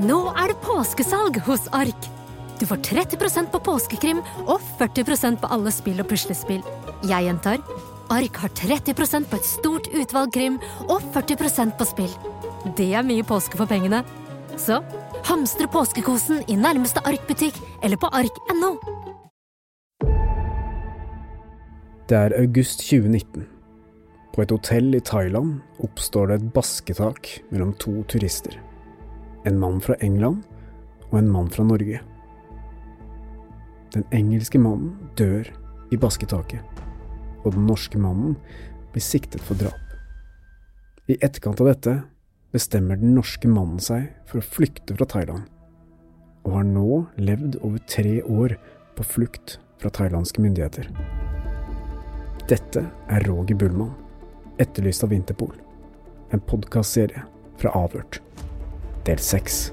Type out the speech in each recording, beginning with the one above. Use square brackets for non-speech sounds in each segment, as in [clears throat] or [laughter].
Nå er det påskesalg hos Ark. Du får 30% på påskekrim og 40% på alle spill og puslespill. Jeg gjentar Ark har 30% på et stort utvalg krim og 40% på spill. Det er mye påske for pengene. Så hamstre påskekosen i nærmeste Ark-butikk eller på ark.no. Det er august 2019. På et hotell i Thailand oppstår det et basketak mellom to turister. En mann fra England og en mann fra Norge. Den engelske mannen dør i basketaket, og den norske mannen blir siktet for drap. I etterkant av dette bestemmer den norske mannen seg for å flykte fra Thailand, og har nå levd over tre år på flukt fra thailandske myndigheter. Dette er Roger Bullmann, etterlyst av Interpol. En podkastserie fra Avhørt. Del seks.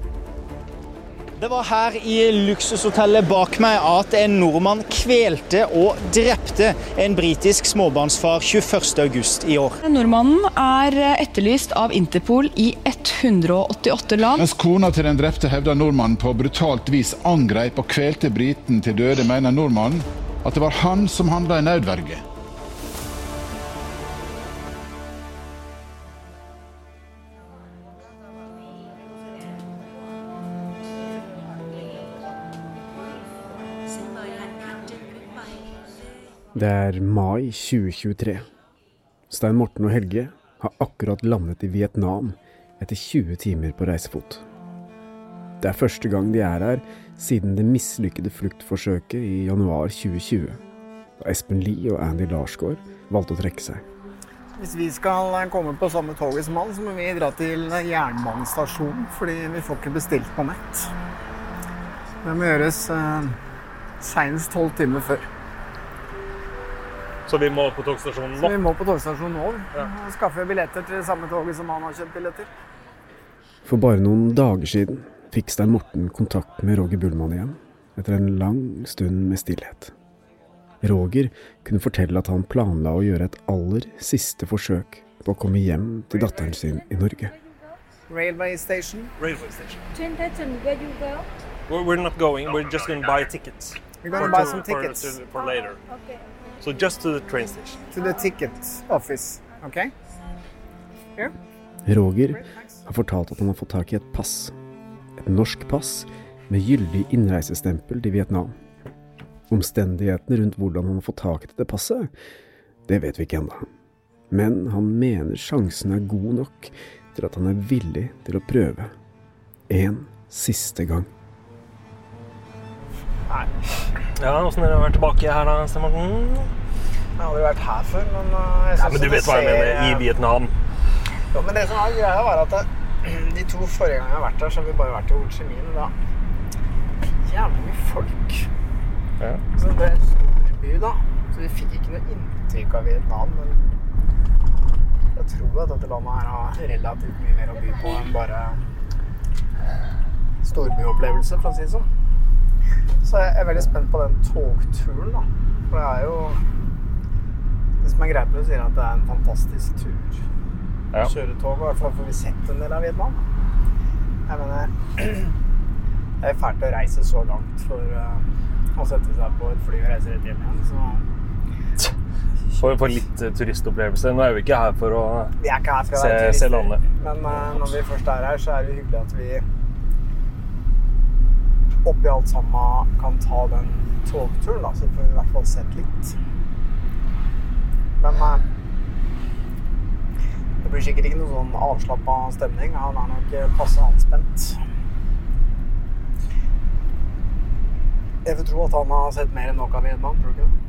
Det var her i luksushotellet bak meg at en nordmann kvelte og drepte en britisk småbarnsfar 21.8 i år. Nordmannen er etterlyst av Interpol i 188 land. Mens kona til den drepte hevder nordmannen på brutalt vis angrep og kvelte briten til døde, mener nordmannen at det var han som handla i nødverge. Det er mai 2023. Stein Morten og Helge har akkurat landet i Vietnam etter 20 timer på reisefot. Det er første gang de er her siden det mislykkede fluktforsøket i januar 2020, da Espen Lie og Andy Larsgaard valgte å trekke seg. Hvis vi skal komme på samme toget som han, så må vi dra til jernbanestasjonen, fordi vi får ikke bestilt på nett. Det må gjøres eh, senest tolv timer før. Så vi må på togstasjonen nå? Så vi må på togstasjonen nå. Ja. Skaffe billetter til det samme toget som han har kjøpt billetter. For bare noen dager siden fikk Stein Morten kontakt med Roger Bullmann igjen, etter en lang stund med stillhet. Roger kunne fortelle at han planla å gjøre et aller siste forsøk på å komme hjem til datteren sin i Norge. Railway station. Railway station. Train station, where you go? We're, we're not going, we're just going to buy tickets. We're going to buy some for- tickets. to- For, later. Okay. So just to the train station. To the ticket office. Okay? Here? Roger har fortalt at han har fått tak i et pass. Et norsk pass med gyldig innreisestempel til Vietnam. Omstendighetene rundt hvordan han har fått tak i dette passet, det vet vi ikke ennå. Men han mener sjansen er god nok til at han er villig til å prøve. En siste gang. Ja, hvordan har det vært tilbake her da, Sten Morten? Jeg har aldri vært her før, men jeg jeg Ja, men du vet hva jeg ser, mener, i eh, Vietnam. Jo, men det som er greia, var at [clears throat] de to forrige gangene jeg har vært her, så har vi bare vært i Ho Chi Minh. Da jævlig mye folk. Ja. Så det er en stor by, da. Så vi fikk ikke noe inntrykk av Vietnam. Men jeg tror at dette landet her har relativt mye mer å by på enn bare storbyopplevelse, for å si det sånn. Så jeg er veldig spent på den togturen, da. For det er jo Det som er greit med det, sier at det er en fantastisk tur. Ja. Kjøre tog, i hvert fall får vi sett en del av Vietnam. Jeg mener [clears throat] Det er fælt å reise så langt for uh, å sette seg på et fly og reise rett hjem igjen. Så Får vi få litt eh, turistopplevelse. Nå er vi ikke her for å vi er ikke her for å se, se landet. Men uh, når vi først er her, så er det hyggelig at vi oppi alt sammen kan ta den togturen, da. Så får vi i hvert fall sett litt. Men eh, det blir sikkert ikke noe sånn avslappa stemning. Han er nok eh, passe anspent. Jeg vil tro at han har sett mer enn nok av Vietnam, tror du ikke det?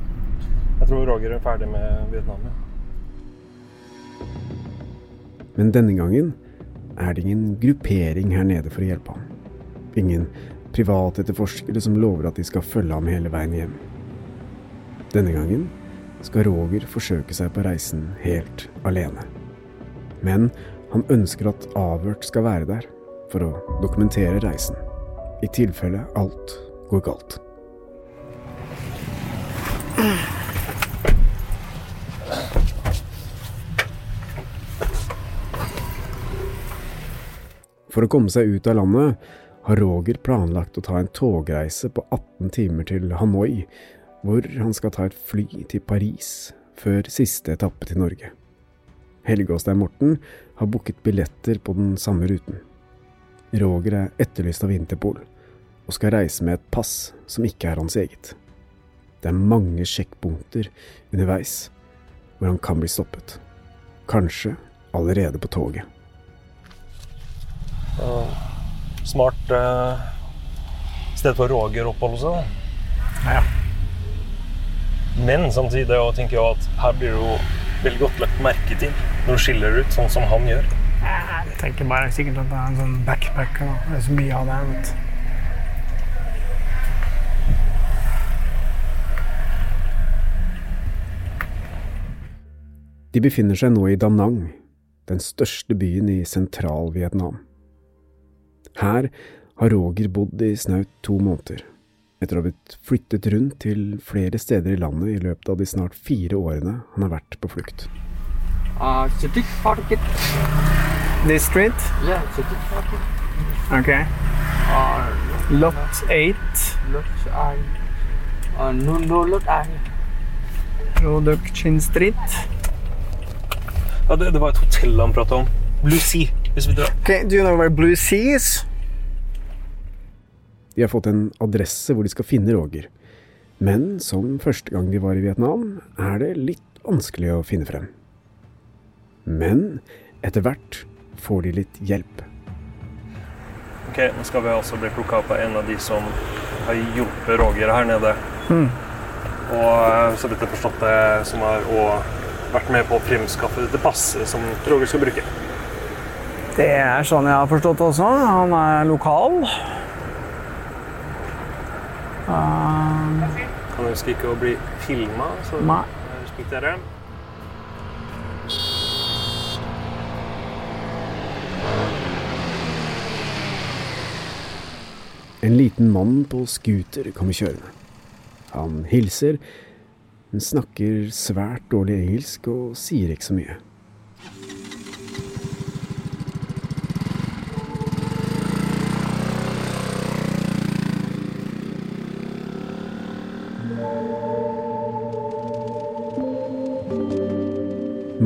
Jeg tror Roger er ferdig med Vietnam. Ja. Men denne gangen er det ingen gruppering her nede for å hjelpe ham. Ingen privatetterforskere som lover at de skal følge ham hele veien hjem. Denne gangen skal Roger forsøke seg på reisen helt alene. Men han ønsker at avhørt skal være der for å dokumentere reisen, i tilfelle alt går galt. For å komme seg ut av landet har Roger planlagt å ta en togreise på 18 timer til Hanoi, hvor han skal ta et fly til Paris før siste etappe til Norge. Helge Åstein Morten har booket billetter på den samme ruten. Roger er etterlyst av Interpol, og skal reise med et pass som ikke er hans eget. Det er mange sjekkpunkter underveis hvor han kan bli stoppet. Kanskje allerede på toget. Og smart uh, sted for Roger oppholde seg. Ja. Men samtidig jeg tenker jeg at her blir det jo veldig godt lagt merke til når du skiller ut sånn som han gjør. Jeg tenker bare sikkert at det er en sånn backpacker. da. Det er så mye av det. vet. De befinner seg nå i Da Nang, den største byen i sentral-Vietnam. Her har Roger bodd i snaut to måneder, etter å ha blitt flyttet rundt til flere steder i landet i løpet av de snart fire årene han har vært på flukt. Uh. This street? Yeah. Okay. Uh, Lot 8. lot I. Uh, no, no lot I. Production Street. Ja, det, det var et hotell han prata om. Blue Sea. Hvis vi drar. Okay, do you know where Blue Sea is? De har fått en adresse hvor de skal finne Roger. Men som første gang de var i Vietnam, er det litt vanskelig å finne frem. Men etter hvert får de litt hjelp. Ok, Nå skal vi altså bli plukka opp av en av de som har hjulpet Roger her nede. Mm. Og eh, så vidt jeg har forstått det, som har også vært med på å fremskaffe dette passet som Roger skal bruke. Det er sånn jeg har forstått det også. Han er lokal. Um, Han ønsker ikke å bli filma, så Nei. respekterer det. En liten mann på scooter kommer kjørende. Han hilser, men snakker svært dårlig engelsk og sier ikke så mye.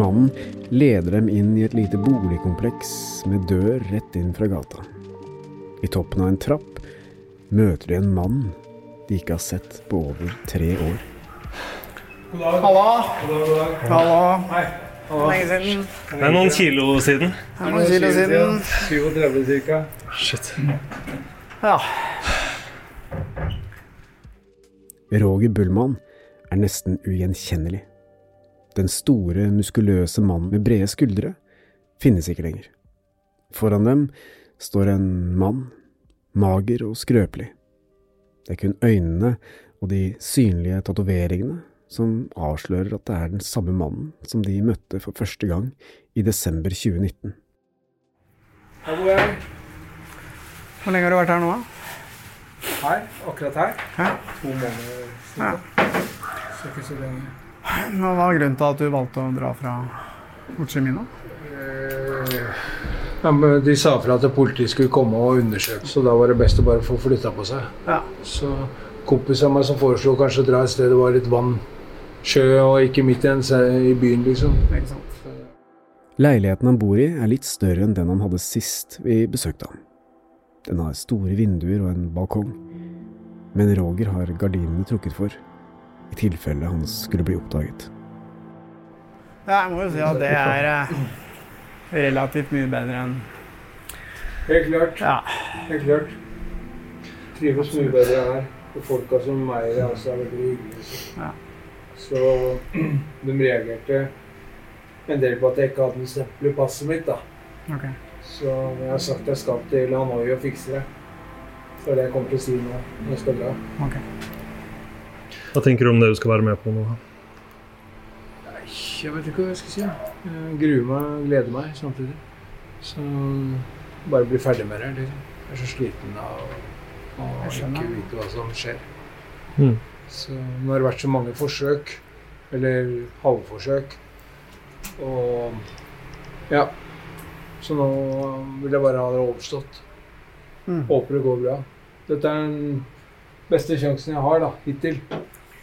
Mannen leder dem inn i et lite boligkompleks med dør rett inn fra gata. I toppen av en trapp møter de en mann de ikke har sett på over tre år. Halla. Halla. Lenge siden. Det er noen kilo siden. Det er noen kilo siden. 37 cirka. Shit. Ja. Roger Bullmann er nesten ugjenkjennelig. Den store, muskuløse mannen med brede skuldre finnes ikke lenger. Foran dem står en mann, mager og skrøpelig. Det er kun øynene og de synlige tatoveringene som avslører at det er den samme mannen som de møtte for første gang i desember 2019. Her bor jeg. Hvor lenge har du vært her nå? da? Her. Akkurat her. Hæ? To måneder Ja. Så ikke så lenge. Hva var grunnen til at du valgte å dra fra Ho Chi Minh? Eh, Ja, de sa fra at politiet skulle komme og undersøke, så da var det best å bare få flytta på seg. Ja. Så kompis av meg som foreslo kanskje å dra et sted det var litt vann, sjø og ikke midt i, i byen, liksom. Ikke sant? Leiligheten han bor i er litt større enn den han hadde sist vi besøkte ham. Den har store vinduer og en balkong, men Roger har gardinene trukket for, i tilfelle han skulle bli oppdaget. Ja, jeg må jo si at det er eh, relativt mye bedre enn Helt klart. Ja. Helt klart. Trives mye bedre her. Og folka som meg altså, er veldig hyggelige. Ja. så [clears throat] de reagerte en del på at jeg ikke hadde noe stempel i passet mitt. da. Ok. Så jeg har sagt jeg skal til Hanoi og fikse det. Så det er det jeg kommer til å si nå når jeg skal dra. Ok. Hva tenker du om det du skal være med på nå? Nei, jeg vet ikke hva jeg skal si. Jeg gruer meg, og gleder meg samtidig. Så bare bli ferdig med det. Liksom. Jeg er så sliten av å ikke vite hva som skjer. Mm. Så nå har det vært så mange forsøk, eller halvforsøk, og ja. Så nå vil jeg bare ha det overstått. Mm. Håper det går bra. Dette er den beste sjansen jeg har da, hittil.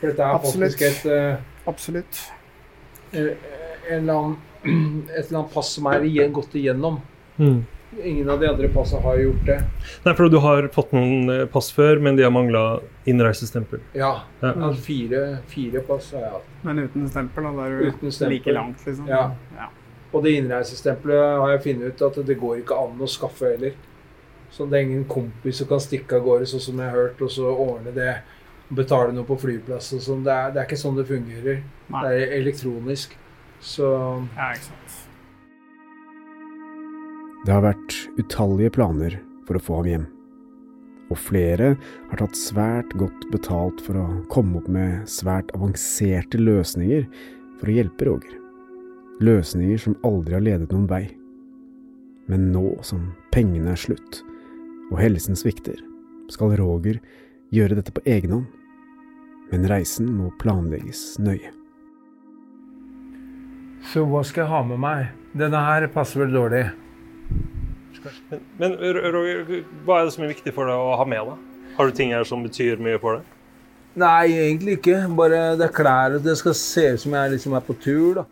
For dette er Absolutt. faktisk et eh, Absolutt. en eller annen, [clears throat] et eller annet pass som er igjen, gått igjennom. Mm. Ingen av de andre passene har gjort det. Nei, for du har fått noen eh, pass før, men de har mangla innreisestempel. Ja. Ja. Altså, fire, fire pass har jeg hatt. Men uten stempel, da. Da er stempel. like langt, liksom. Ja. ja. Og det innreisestempelet har jeg funnet ut at det går ikke an å skaffe heller. Så det er ingen kompis som kan stikke av gårde, sånn som jeg har hørt, og så ordne det. Betale noe på flyplass og sånn. Det, det er ikke sånn det fungerer. Nei. Det er elektronisk. Så Ja, ikke sant. Det har vært utallige planer for å få ham hjem. Og flere har tatt svært godt betalt for å komme opp med svært avanserte løsninger for å hjelpe Roger. Løsninger som aldri har ledet noen vei. Men nå som pengene er slutt, og helsen svikter, skal Roger gjøre dette på egen hånd. Men reisen må planlegges nøye. Så hva skal jeg ha med meg? Denne her passer vel dårlig. Men, men Roger, hva er det som er viktig for deg å ha med deg? Har du ting her som betyr mye for deg? Nei, egentlig ikke. Bare det er klær, og det skal se ut som jeg liksom er på tur, da.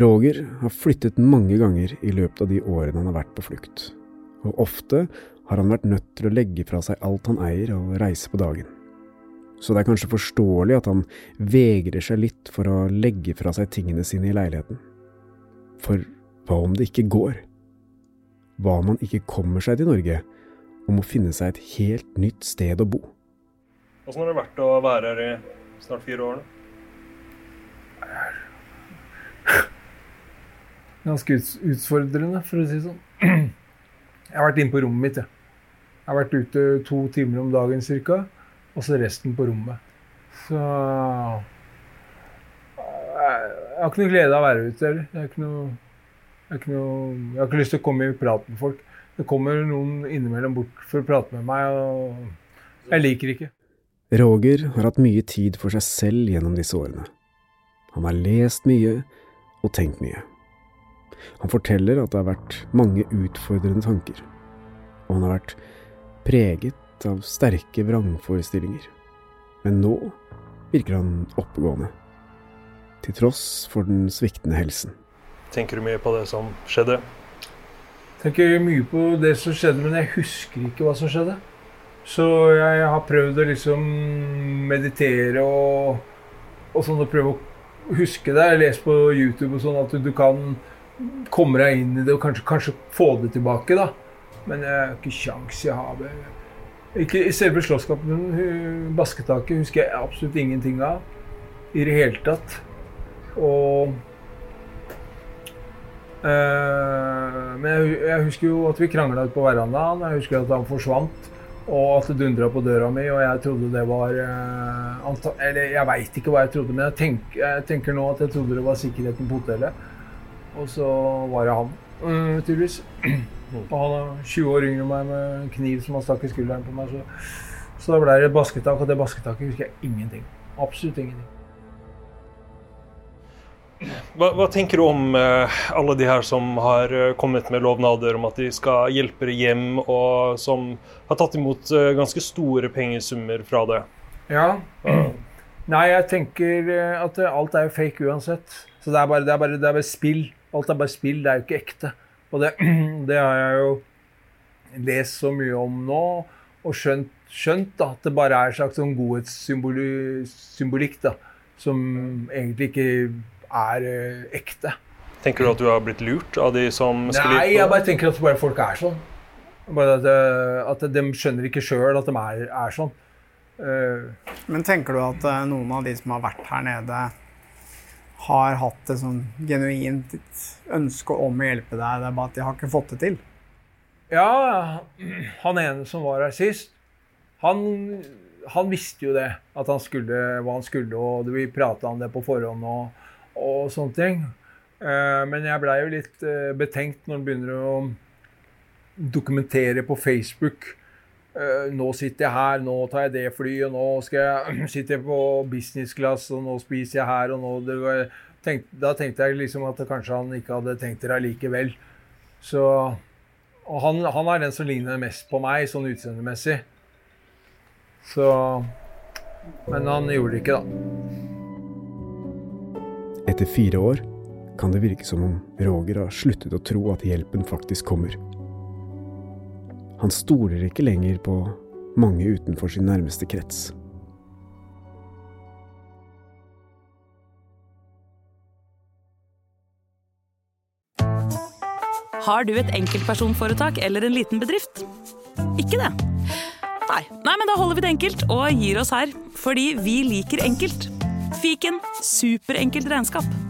Roger har flyttet mange ganger i løpet av de årene han har vært på flukt, og ofte har han vært nødt til å legge fra seg alt han eier og reise på dagen. Så det er kanskje forståelig at han vegrer seg litt for å legge fra seg tingene sine i leiligheten. For hva om det ikke går? Hva om han ikke kommer seg til Norge og må finne seg et helt nytt sted å bo? Åssen har det vært å være her i snart fire år? nå? Ganske utfordrende, for å si det sånn. Jeg har vært inne på rommet mitt, jeg. Jeg har vært ute to timer om dagen ca. Og så resten på rommet. Så eh, Jeg har ikke noe glede av å være ute heller. Jeg har ikke noe jeg har, ikke noe, jeg har ikke lyst til å komme i prat med folk. Det kommer noen innimellom bort for å prate med meg, og jeg liker ikke. Roger har hatt mye tid for seg selv gjennom disse årene. Han har lest mye og tenkt mye. Han forteller at det har vært mange utfordrende tanker, og han har vært preget av sterke vrangforestillinger. Men nå virker han oppegående, til tross for den sviktende helsen. Tenker du mye på det som skjedde? tenker mye på det som skjedde, men jeg husker ikke hva som skjedde. Så jeg har prøvd å liksom meditere og, og sånn, og prøve å huske det. Jeg leser på YouTube og sånn at du, du kan komme deg inn i det og kanskje, kanskje få det tilbake, da. Men jeg har ikke sjans jeg har det. Ikke I selve slåsskampen, basketaket, husker jeg absolutt ingenting av. I det hele tatt. Og øh, men jeg, jeg husker jo at vi krangla på verandaen. Jeg husker at han forsvant. Og at det dundra på døra mi, og jeg trodde det var anta, Eller jeg veit ikke hva jeg trodde, men jeg, tenk, jeg tenker nå at jeg trodde det var sikkerheten på hotellet. Og så var det han, mm, tydeligvis. Og han er 20 år yngre enn meg med en kniv som han stakk i skulderen på meg. Så, så da ble det et basketak, og det basketaket husker jeg ingenting. Absolutt ingenting. Hva, hva tenker du om uh, alle de her som har uh, kommet med lovnader om at de skal hjelpe deg hjem, og som har tatt imot uh, ganske store pengesummer fra det? Ja. Nei, jeg tenker at alt er jo fake uansett. Så det er bare, det er bare, det er bare spill. Alt er bare spill, det er jo ikke ekte. Og det, [clears throat] det har jeg jo lest så mye om nå, og skjønt, skjønt da, at det bare er en slags sånn godhetssymbolikk da, som egentlig ikke er eh, ekte. Tenker du at du har blitt lurt av de som skriver? Nei, jeg bare tenker at bare folk er sånn. Bare at, eh, at de skjønner ikke sjøl at de er, er sånn. Uh, Men tenker du at eh, noen av de som har vært her nede, har hatt et sånn genuint ønske om å hjelpe deg, det er bare at de har ikke fått det til? Ja, han ene som var her sist, han, han visste jo det. At han skulle hva han skulle, og vi prata om det på forhånd og, og sånne ting. Eh, Men jeg blei jo litt eh, betenkt når han begynner å dokumentere på Facebook. Eh, Nå sitter jeg her, nå tar jeg det flyet, nå skal jeg [clears throat] sitte på business class, og nå spiser jeg her, og nå det tenk, Da tenkte jeg liksom at kanskje han ikke hadde tenkt det allikevel. Så og han, han er den som ligner mest på meg, sånn utseendemessig. Så Men han gjorde det ikke, da. Etter fire år kan det virke som om Roger har sluttet å tro at hjelpen faktisk kommer. Han stoler ikke lenger på mange utenfor sin nærmeste krets. Har du et enkeltpersonforetak eller en liten bedrift? Ikke det? Nei. Nei, men da holder vi det enkelt og gir oss her. Fordi vi liker enkelt. Fiken superenkelt regnskap.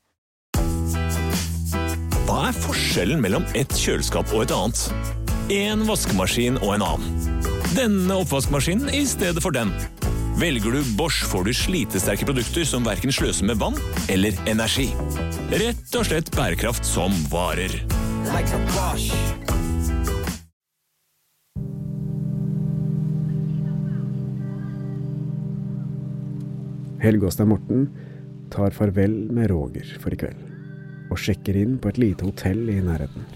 Hva er forskjellen mellom et kjøleskap og et annet? En vaskemaskin og en annen. Denne oppvaskmaskinen i stedet for den. Velger du Bosch får du slitesterke produkter som verken sløser med vann eller energi. Rett og slett bærekraft som varer. Like Helge Åstein Stein Morten tar farvel med Roger for i kveld, og sjekker inn på et lite hotell i nærheten.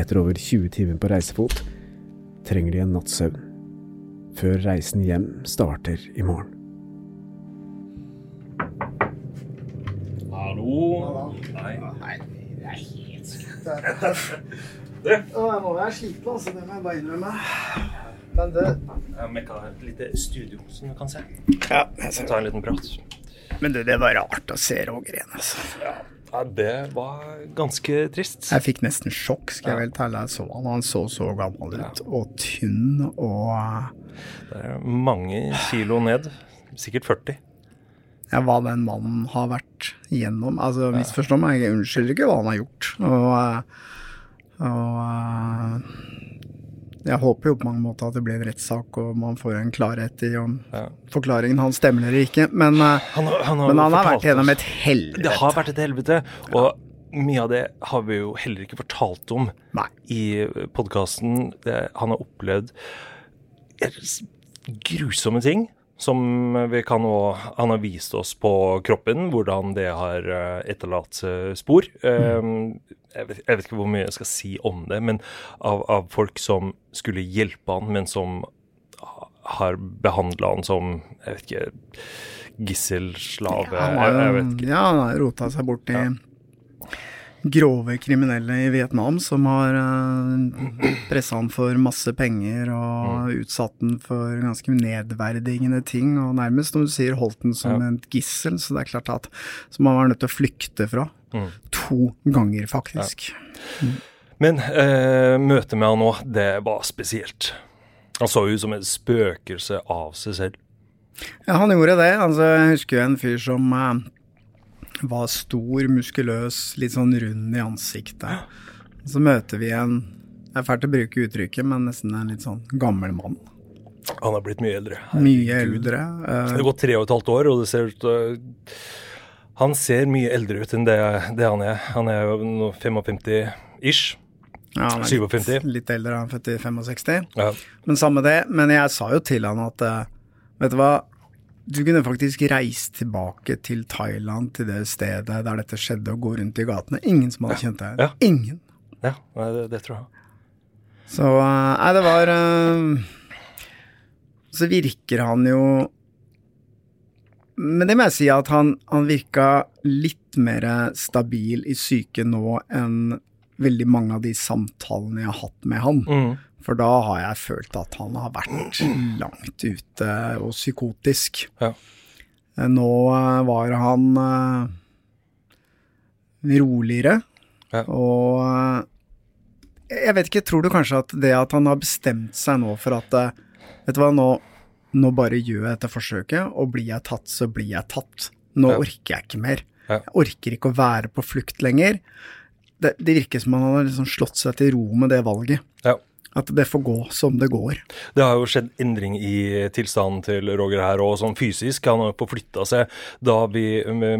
Etter over 20 timer på reisefot trenger de en natts søvn, før reisen hjem starter i morgen. Hallo? Nei. det er helt [laughs] skutt. Nå Å, jeg sliten, altså. Det må jeg bare innrømme. Men det Jeg har mekka et lite studio, som du kan se. Ja, jeg ser Ta en liten prat. Men du, det var rart å se Roger igjen, altså. Ja, det var ganske trist. Jeg fikk nesten sjokk, skal jeg vel telle. Jeg så han. Han så så gammel ut. Og tynn og Det er mange kilo ned. Sikkert 40. ja, hva den mannen har vært gjennom. Altså, misforstå meg, jeg unnskylder ikke hva han har gjort. Og, eh, og eh, jeg håper jo på mange måter at det blir en rettssak, og man får en klarhet i om forklaringen hans stemmer eller ikke. Men eh, Han, har- han har, men han har vært gjennom et helvete. Det har vært et helvete. Og mye av det har vi jo heller ikke fortalt om i podkasten. Han har opplevd grusomme ting. Som vi kan nå Han har vist oss på kroppen hvordan det har eh, etterlatt spor. Eh, Jeg vet, jeg vet ikke hvor mye jeg skal si om det, men av, av folk som skulle hjelpe han, men som har behandla han som jeg vet ikke, gisselslave. Han jeg, jeg vet ikke. ja, han har rota seg bort i grove kriminelle i Vietnam som har uh, pressa han for masse penger og utsatt han for ganske nedverdigende ting, og nærmest, som du sier, holdt han som et gissel. Så det er klart at som han var nødt til å flykte fra. Mm. To ganger, faktisk. Men eh, møtet med han nå, det var spesielt. Han så ut som et spøkelse av seg selv. Ja, han gjorde det. Altså, jeg husker jo en fyr som eh, var stor, muskuløs, litt sånn rund i ansiktet. Så møter vi en Det er fælt å bruke uttrykket, men nesten en litt sånn gammel mann. Han har blitt mye eldre. Mye eldre. Det eh, har gått tre og et halvt år, og det ser ut til Han ser mye eldre ut enn det, det han er. Han er jo nå 55-ish. Ja, han er Litt, litt eldre, han er født i 65. Ja. Men samme det. Men jeg sa jo til han at eh, vet du hva, du kunne faktisk reist tilbake til Thailand, til det stedet der dette skjedde, og gå rundt i gatene. Ingen som hadde kjent deg. Ja. Ingen. Ja, det, det tror jeg. Så eh, nei, det var eh, Så virker han jo Men det må jeg si at han, han virka litt mer stabil i psyken nå enn veldig mange av de samtalene jeg har hatt med han. Mm. For da har jeg følt at han har vært langt ute og psykotisk. Ja. Eh, Nå eh, var han eh, roligere, Ja. og jeg vet ikke, tror du kanskje at det at han har bestemt seg nå for at Vet du hva, nå, nå bare gjør jeg dette forsøket, og blir jeg tatt, så blir jeg tatt. Nå Ja. orker jeg ikke mer. Jeg orker ikke å være på flukt lenger. Det, det virker som han har liksom slått seg til ro med det valget. Ja. At det får gå som det går. Det har jo skjedd endring i tilstanden til Roger her òg, sånn fysisk. Han har jo forflytta seg. Da vi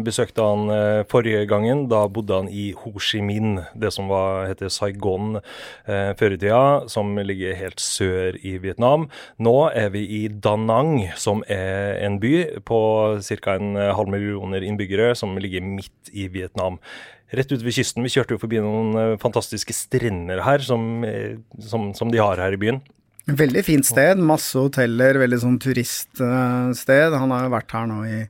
besøkte han eh, forrige gangen, da bodde han i Ho Chi Minh, det som var, heter Saigon eh, før i tida, som ligger helt sør i Vietnam. Nå er vi i Da Nang, som er en by på ca. en halv millioner innbyggere, som ligger midt i Vietnam. Rett ute ved kysten. Vi kjørte jo forbi noen eh, fantastiske strender her, som, eh, som, som de har her i byen. Veldig fint sted, masse hoteller, veldig sånn turiststed. Han har jo vært her nå i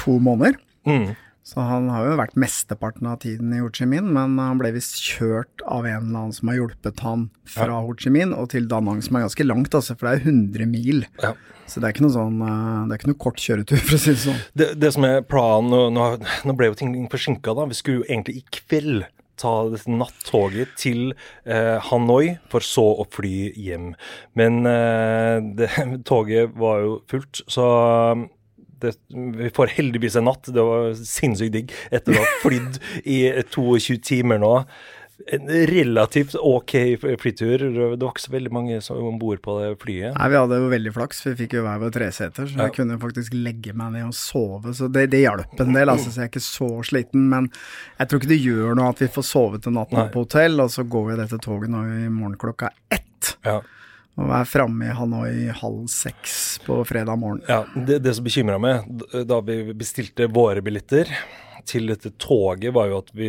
to måneder. Mm. Så han har jo vært mesteparten av tiden i Ho Chi Minh, men han ble visst kjørt av en eller annen som har hjulpet han fra Ja. Ho Chi Minh og til Danang, som er ganske langt, altså, for det er 100 mil. Ja. Så det er ikke noe sånn eh, Det er ikke noe kort kjøretur, [laughs] for å si det sånn. Det, det som er planen nå, nå, nå ble jo ting forsinka, da. Vi skulle jo egentlig i kveld ta dette nattoget til eh, Hanoi, for så å fly hjem. Men eh, det, [laughs] toget var jo fullt, så det, vi får heldigvis en natt. Det var sinnssykt digg etter å ha [laughs] flydd i 22 timer nå. En relativt ok flytur. Det var ikke så veldig mange som om bord på det flyet. Nei, Vi hadde jo veldig flaks, vi fikk jo hver vår treseter, så Ja. jeg kunne faktisk legge meg ned og sove. Så det, det hjalp en del, altså, så jeg er ikke så sliten. Men jeg tror ikke det gjør noe at vi får sovet en natt på hotell, og så går vi dette toget nå i morgen klokka ett. Ja. Og er framme i Hanoi halv seks på fredag morgen. Ja, det, det som bekymra meg da vi bestilte våre billetter til dette toget, var jo at vi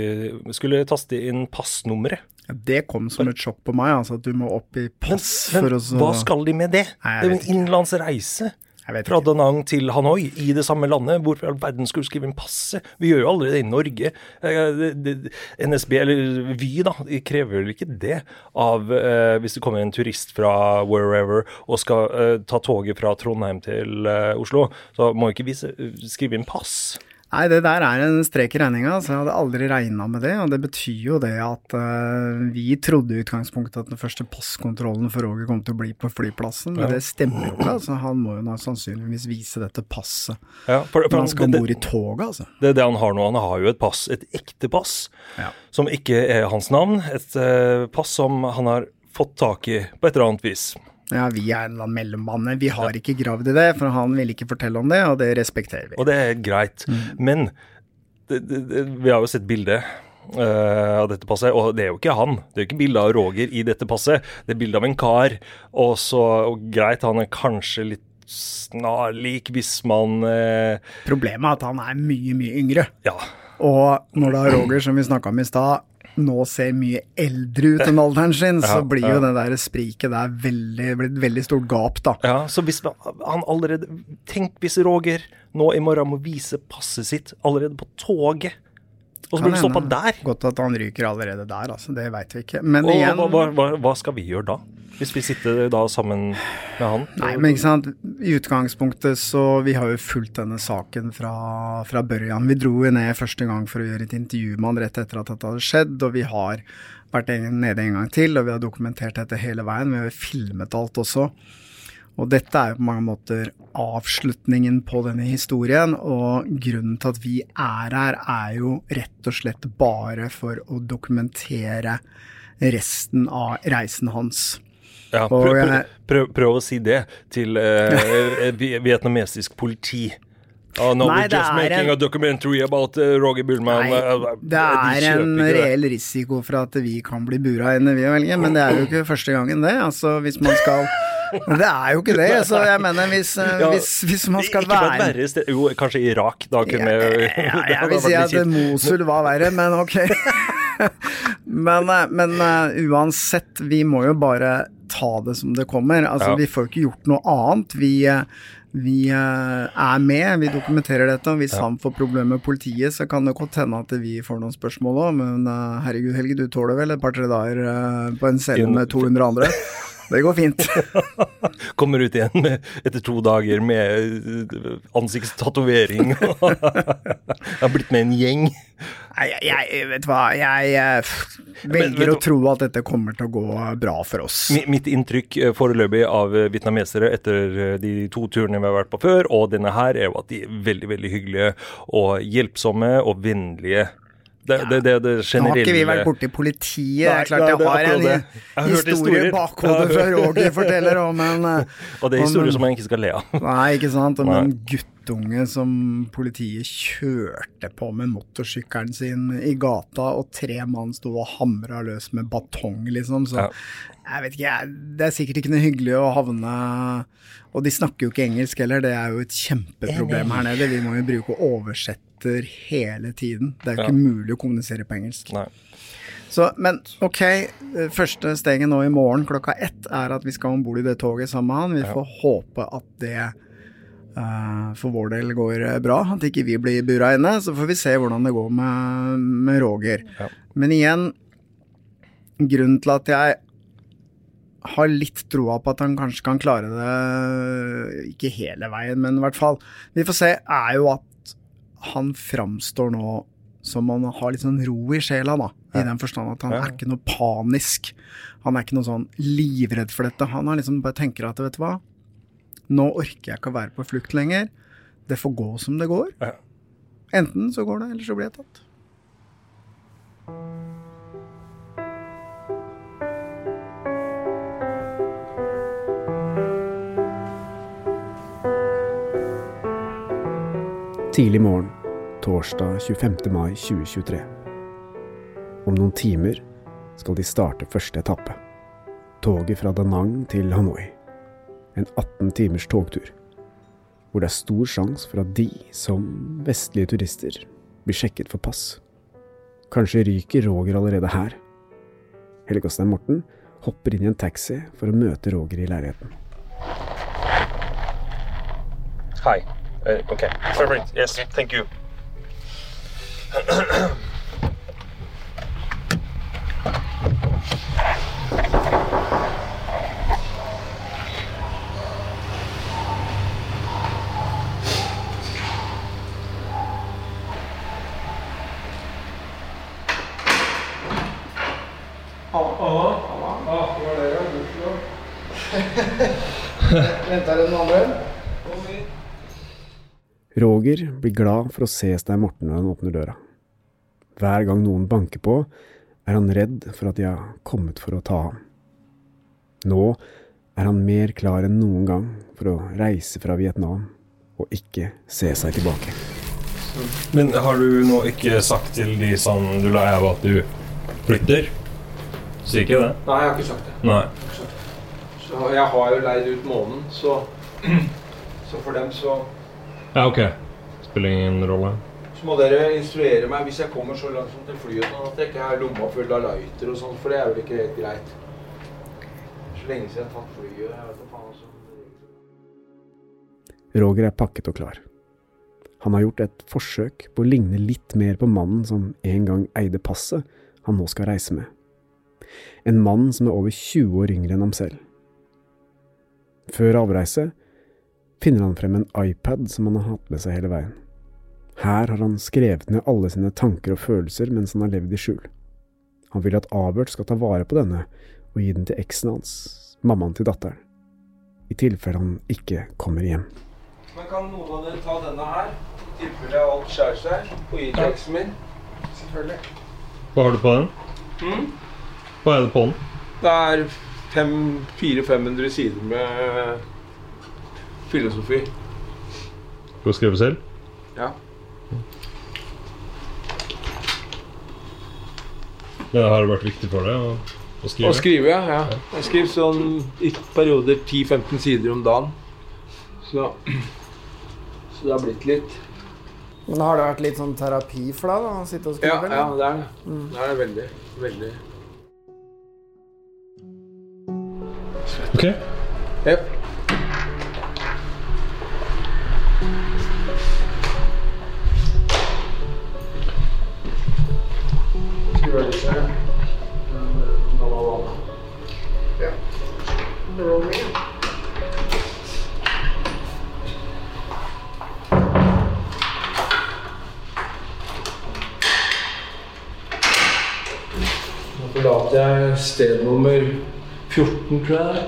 skulle taste inn passnummeret. Ja, det kom som et sjokk på meg, altså at du må opp i pass Men for å så hva skal de med det? Nei, det er jo en innenlandsreise. Jeg vet Fra Da Nang til Hanoi, i det samme landet. Hvorfor i all verden skulle du skrive inn passet? Vi gjør jo allerede det i Norge. Eh, NSB, eller Vy, da, krever vel ikke det av eh, Hvis det kommer en turist fra wherever og skal eh, ta toget fra Trondheim til eh, Oslo, så må ikke vi skrive inn pass. Nei, det der er en strek i regninga, så jeg hadde aldri regna med det. Og det betyr jo det at uh, vi trodde i utgangspunktet at den første passkontrollen for Roger kom til å bli på flyplassen, men Ja. det stemmer jo ikke. altså Han må jo nå sannsynligvis vise dette passet Ja, for- for når han- skal om bord i toget, altså. Det er det han har nå. Han har jo et pass, et ekte pass, Ja. som ikke er hans navn. Et uh, pass som han har fått tak i på et eller annet vis. Ja, vi er en mellommann. Vi har ikke gravd i det, for han ville ikke fortelle om det, og det respekterer vi. Og det er greit. Men det, det, det, vi har jo sett bildet. Uh, av dette passet, og det er jo ikke han. Det er jo ikke bilde av Roger i dette passet. Det er bilde av en kar. Og så og greit, han er kanskje litt snarlik hvis man eh, Problemet er at han er mye, mye yngre. Ja. Og når da Roger, som vi snakka om i stad, nå ser mye eldre ut enn alderen sin, så Ja, blir jo ja. det der spriket der veldig, blir et veldig stort gap, da. Ja, så hvis han allerede Tenk hvis Roger nå i morgen må vise passet sitt allerede på toget. Og så blir det stoppa der. Godt at han ryker allerede der, altså. Det veit vi ikke. Men Og igjen hva, hva, hva, skal vi gjøre da? Hvis vi sitter da sammen med han? Nei, men ikke sant. I utgangspunktet så Vi har jo fulgt denne saken fra, fra børjan. Vi dro jo ned første gang for å gjøre et intervju med han rett etter at dette hadde skjedd, og vi har vært nede en gang til, og vi har dokumentert dette hele veien. Vi har filmet alt også. Og dette er jo på mange måter avslutningen på denne historien, og grunnen til at vi er her, er jo rett og slett bare for å dokumentere resten av reisen hans. Ja, prøv, prøv, prøv, prøv å si det til eh, vietnamesisk politi. Oh, no, Nei, det just er making en- a documentary about uh. Nei, Uh, det er en reell risiko for at vi kan bli bura inne, vi velger, velge, men det er jo ikke første gangen, det. Altså, hvis man skal Det er jo ikke det. Så jeg mener, hvis, eh, Ja, hvis, hvis man skal Ikke på et verre sted Jo, kanskje Irak. Da kunne vi ja, Jeg [laughs] vil si at Mosul var verre, men ok. [laughs] men eh, men eh, uansett, vi må jo bare ta det som det kommer. Altså, Ja. Vi får jo ikke gjort noe annet. Vi, vi er med, vi dokumenterer dette. og Hvis Ja. han får problemer med politiet, så kan det godt hende at vi får noen spørsmål òg. Men herregud, Helge, du tåler vel et par-tre dager på en celle med 200 andre? [laughs] Det går fint. [laughs] Kommer ut igjen med, etter to dager med uh, ansiktstatovering. [laughs] Jeg har blitt med en gjeng. Nei, jeg, jeg vet hva, jeg eh, Men velger å tro at dette kommer til å gå bra for oss. Mitt inntrykk eh, foreløpig av eh, vietnamesere etter eh, de to turene vi har vært på før, og denne her, er jo at de er veldig, veldig hyggelige og hjelpsomme og vennlige. Det, det, det, det Nå har ikke vi vært borti politiet. det Nei, er klart nei, det har en. Jeg har historie i bakhodet fra Roger forteller om en [laughs] Og det er historier som jeg ikke skal le av. Nei, ikke sant. Om Nei. en guttunge som politiet kjørte på med motorsykkelen sin i gata, og tre mann sto og hamra løs med batong, liksom. Så Ja. jeg vet ikke, det er sikkert ikke noe hyggelig å havne Og de snakker jo ikke engelsk heller, det er jo et kjempeproblem her nede. Vi må jo bruke oversetter hele tiden. Det er jo ikke Ja. mulig å kommunisere på engelsk. Nei. Så, men ok, første steget nå i morgen klokka ett er at vi skal om bord i det toget sammen med han. Vi Ja. får håpe at det for vår del går eh, bra, at ikke vi blir bura inne. Så får vi se hvordan det går med, med Roger. Ja. Men igjen, grunnen til at jeg har litt troa på at han kanskje kan klare det, ikke hele veien, men i hvert fall, vi får se, er jo at han framstår nå som han har litt sånn ro i sjela, da. I den forstand at han Ja. er ikke noe panisk. Han er ikke noe sånn livredd for dette. Han har liksom bare tenker at vet du hva, nå orker jeg ikke å være på flukt lenger. Det får gå som det går. Ja. Enten så går det, eller så blir jeg tatt. Tidlig morgen, torsdag 25. mai 2023. Om noen timer skal de starte første etappe. Toget fra Danang til Hanoi. En 18 timers togtur. Hvor det er stor sjanse for at de, som vestlige turister, blir sjekket for pass. Kanskje ryker Roger allerede her. Helge Stein Morten hopper inn i en taxi for å møte Roger i leiligheten. Hi. Uh, okay. Perfect. Yes. Thank you. [clears throat] Venter det noen andre? Roger blir glad for å se Stein Morten når han åpner døra. Hver gang noen banker på, er han redd for at de har kommet for å ta ham. Nå er han mer klar enn noen gang for å reise fra Vietnam og ikke se seg tilbake. Men har du nå ikke sagt til de som du la av at du flytter? Sier ikke det? Nei, jeg har ikke sagt det. Nei. Så jeg har jo leid ut månen, så, [clears throat] så for dem så, Ja, ok. Spiller ingen rolle. så må dere instruere meg hvis jeg kommer så langt som til flyet, sånn at jeg ikke har lomma full av lighter og sånn, for det er vel ikke helt greit. Så lenge siden jeg har tatt flyet. Jeg vet faen altså. Roger er pakket og klar. Han har gjort et forsøk på å ligne litt mer på mannen som en gang eide passet han nå skal reise med. En mann som er over 20 år yngre enn ham selv. Før avreise finner han frem en iPad som han har hatt med seg hele veien. Her har han skrevet ned alle sine tanker og følelser mens han har levd i skjul. Han vil at Avert skal ta vare på denne og gi den til eksen hans, mammaen til datteren, i tilfelle han ikke kommer hjem. Men kan noen av dere ta denne her, i tilfelle alt skjærer seg, og gi til eksen min? Selvfølgelig. Hva har du på den? Mm. Hva er det på den? Det er 400-500 sider med filosofi. Du skrive selv? Ja. Men har det vært viktig for deg å, å skrive? Å skrive, ja. ja. Jeg skriver sånn i perioder 10-15 sider om dagen. Så, så det har blitt litt. Men har det vært litt sånn terapi for deg, da? Å sitte og skrive? ja, ja det er det. Mm. Det er det veldig. Veldig. Ok. Jep. Her? Ja. Nå forlater jeg sted nummer 14, tror jeg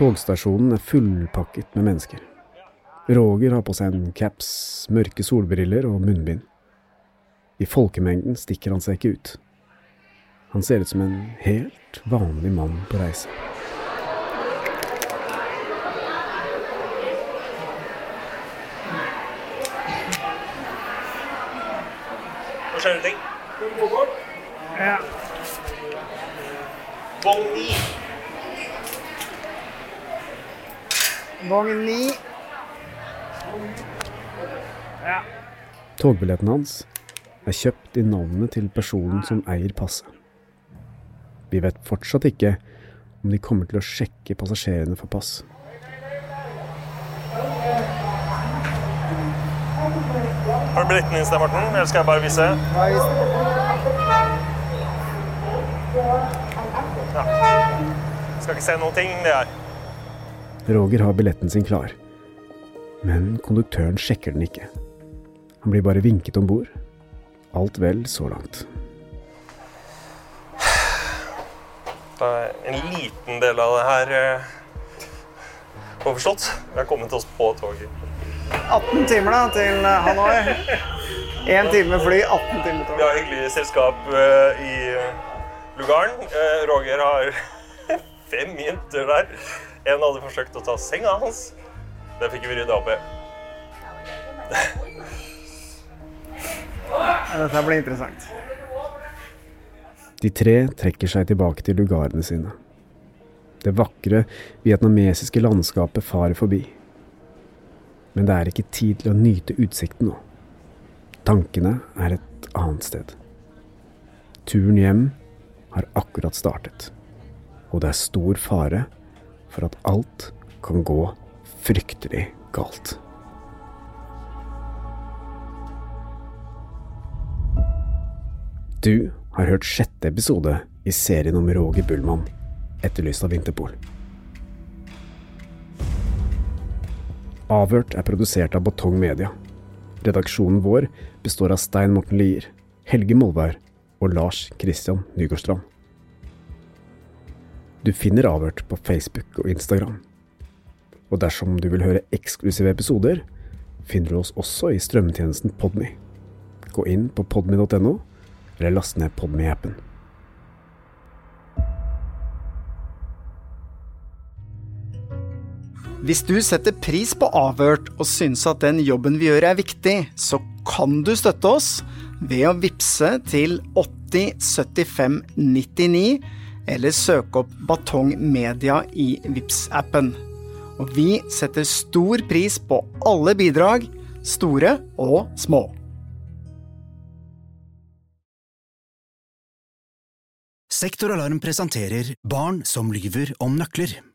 Togstasjonen er fullpakket med mennesker. Roger har på seg en caps, mørke solbriller og munnbind. I folkemengden stikker han seg ikke ut. Han ser ut som en helt vanlig mann på reise. Nå skjer det ting. Ja. Vogn 9. Vogn 9. Ja. Togbilletten hans er kjøpt i navnet til personen som eier passet. Vi vet fortsatt ikke om de kommer til å sjekke passasjerene for pass. Har du billetten din, Stein Morten? Eller skal jeg bare vise? Ja. Skal ikke se noen ting, det her. Roger har billetten sin klar, men konduktøren sjekker den ikke. Han blir bare vinket om bord. Alt vel så langt. Det er en liten del av det her eh, overstått. Vi har kommet oss på toget. 18 timer da, til eh, Hanoi. Én time fly, 18 timer Vi tog. har hyggelig selskap eh, i lugaren. Eh, Roger har [laughs] fem jenter der. En hadde forsøkt å ta senga hans. Det fikk vi rydda opp i. Dette blir interessant. De tre trekker seg tilbake til lugarene sine. Det vakre vietnamesiske landskapet farer forbi. Men det er ikke tid til å nyte utsikten nå. Tankene er et annet sted. Turen hjem har akkurat startet, og det er stor fare for at alt kan gå fryktelig galt. Du har hørt sjette episode i serien om Roger Bullmann, etterlyst av Vinterpol. Avhørt er produsert av Batong Media. Redaksjonen vår består av Stein Morten Lier, Helge Molvær og Lars Christian Nygårdstrand. Du finner Avhørt på Facebook og Instagram. Og dersom du vil høre eksklusive episoder, finner du oss også i strømmetjenesten Podme. Gå inn på podme.no, eller last ned Podme-appen. Hvis du setter pris på Avhørt og syns at den jobben vi gjør er viktig, så kan du støtte oss ved å vippse til 8075 99 eller søke opp Batong Media i Vips-appen. Og vi setter stor pris på alle bidrag, store og små. Sektoralarm presenterer Barn som lyver om nøkler.